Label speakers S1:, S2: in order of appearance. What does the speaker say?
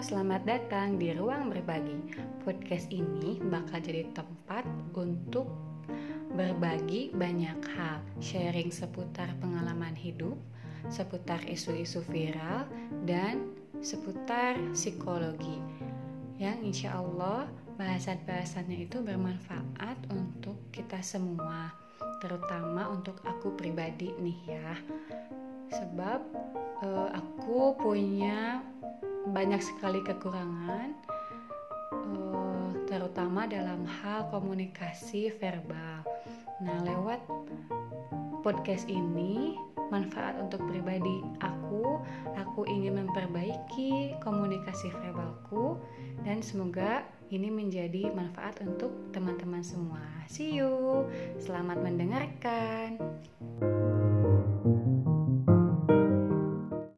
S1: selamat datang di Ruang Berbagi. Podcast ini bakal jadi tempat untuk berbagi banyak hal, sharing seputar pengalaman hidup, seputar isu-isu viral, dan seputar psikologi. Yang insya Allah bahasan-bahasannya itu bermanfaat untuk kita semua, terutama untuk aku pribadi nih ya. Sebab uh, aku punya banyak sekali kekurangan uh, terutama dalam hal komunikasi verbal. Nah, lewat podcast ini manfaat untuk pribadi aku, aku ingin memperbaiki komunikasi verbalku dan semoga ini menjadi manfaat untuk teman-teman semua. See you. Selamat mendengarkan.